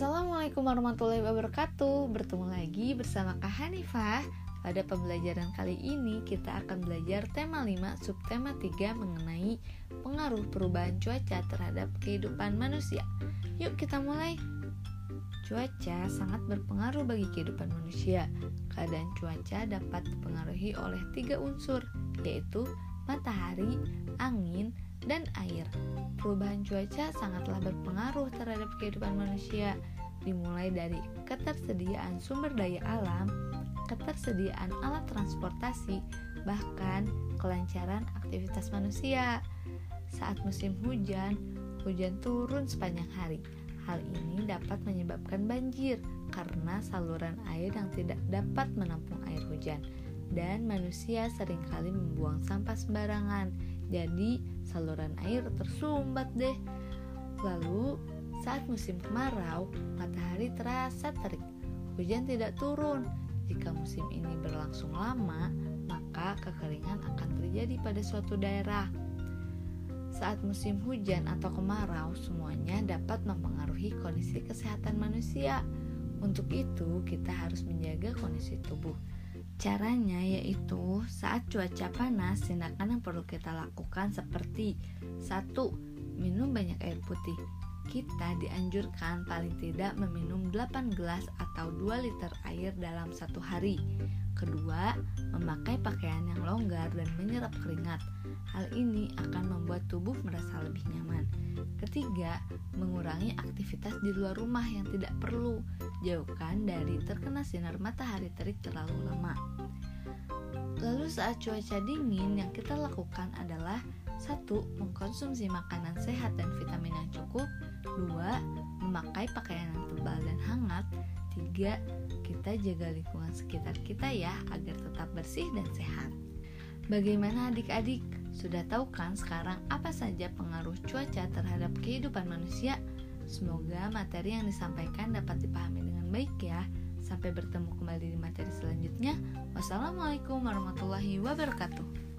Assalamualaikum warahmatullahi wabarakatuh. Bertemu lagi bersama Kak Hanifah. Pada pembelajaran kali ini kita akan belajar tema 5 subtema 3 mengenai pengaruh perubahan cuaca terhadap kehidupan manusia. Yuk kita mulai. Cuaca sangat berpengaruh bagi kehidupan manusia. Keadaan cuaca dapat dipengaruhi oleh tiga unsur Yaitu matahari, angin, dan air Perubahan cuaca sangatlah berpengaruh terhadap kehidupan manusia dimulai dari ketersediaan sumber daya alam, ketersediaan alat transportasi, bahkan kelancaran aktivitas manusia. Saat musim hujan, hujan turun sepanjang hari. Hal ini dapat menyebabkan banjir karena saluran air yang tidak dapat menampung air hujan dan manusia sering kali membuang sampah sembarangan. Jadi, saluran air tersumbat deh. Lalu, saat musim kemarau, matahari terasa terik. Hujan tidak turun. Jika musim ini berlangsung lama, maka kekeringan akan terjadi pada suatu daerah. Saat musim hujan atau kemarau, semuanya dapat mempengaruhi kondisi kesehatan manusia. Untuk itu, kita harus menjaga kondisi tubuh. Caranya yaitu saat cuaca panas, tindakan yang perlu kita lakukan seperti satu, Minum banyak air putih kita dianjurkan paling tidak meminum 8 gelas atau 2 liter air dalam satu hari. Kedua, memakai pakaian yang longgar dan menyerap keringat. Hal ini akan membuat tubuh merasa lebih nyaman. Ketiga, mengurangi aktivitas di luar rumah yang tidak perlu. Jauhkan dari terkena sinar matahari terik terlalu lama. Lalu saat cuaca dingin yang kita lakukan adalah satu, mengkonsumsi makanan sehat dan vitamin yang cukup. Dua, memakai pakaian yang tebal dan hangat. Tiga, kita jaga lingkungan sekitar kita ya agar tetap bersih dan sehat. Bagaimana adik-adik? Sudah tahu kan sekarang apa saja pengaruh cuaca terhadap kehidupan manusia? Semoga materi yang disampaikan dapat dipahami dengan baik ya. Sampai bertemu kembali di materi selanjutnya. Wassalamualaikum warahmatullahi wabarakatuh.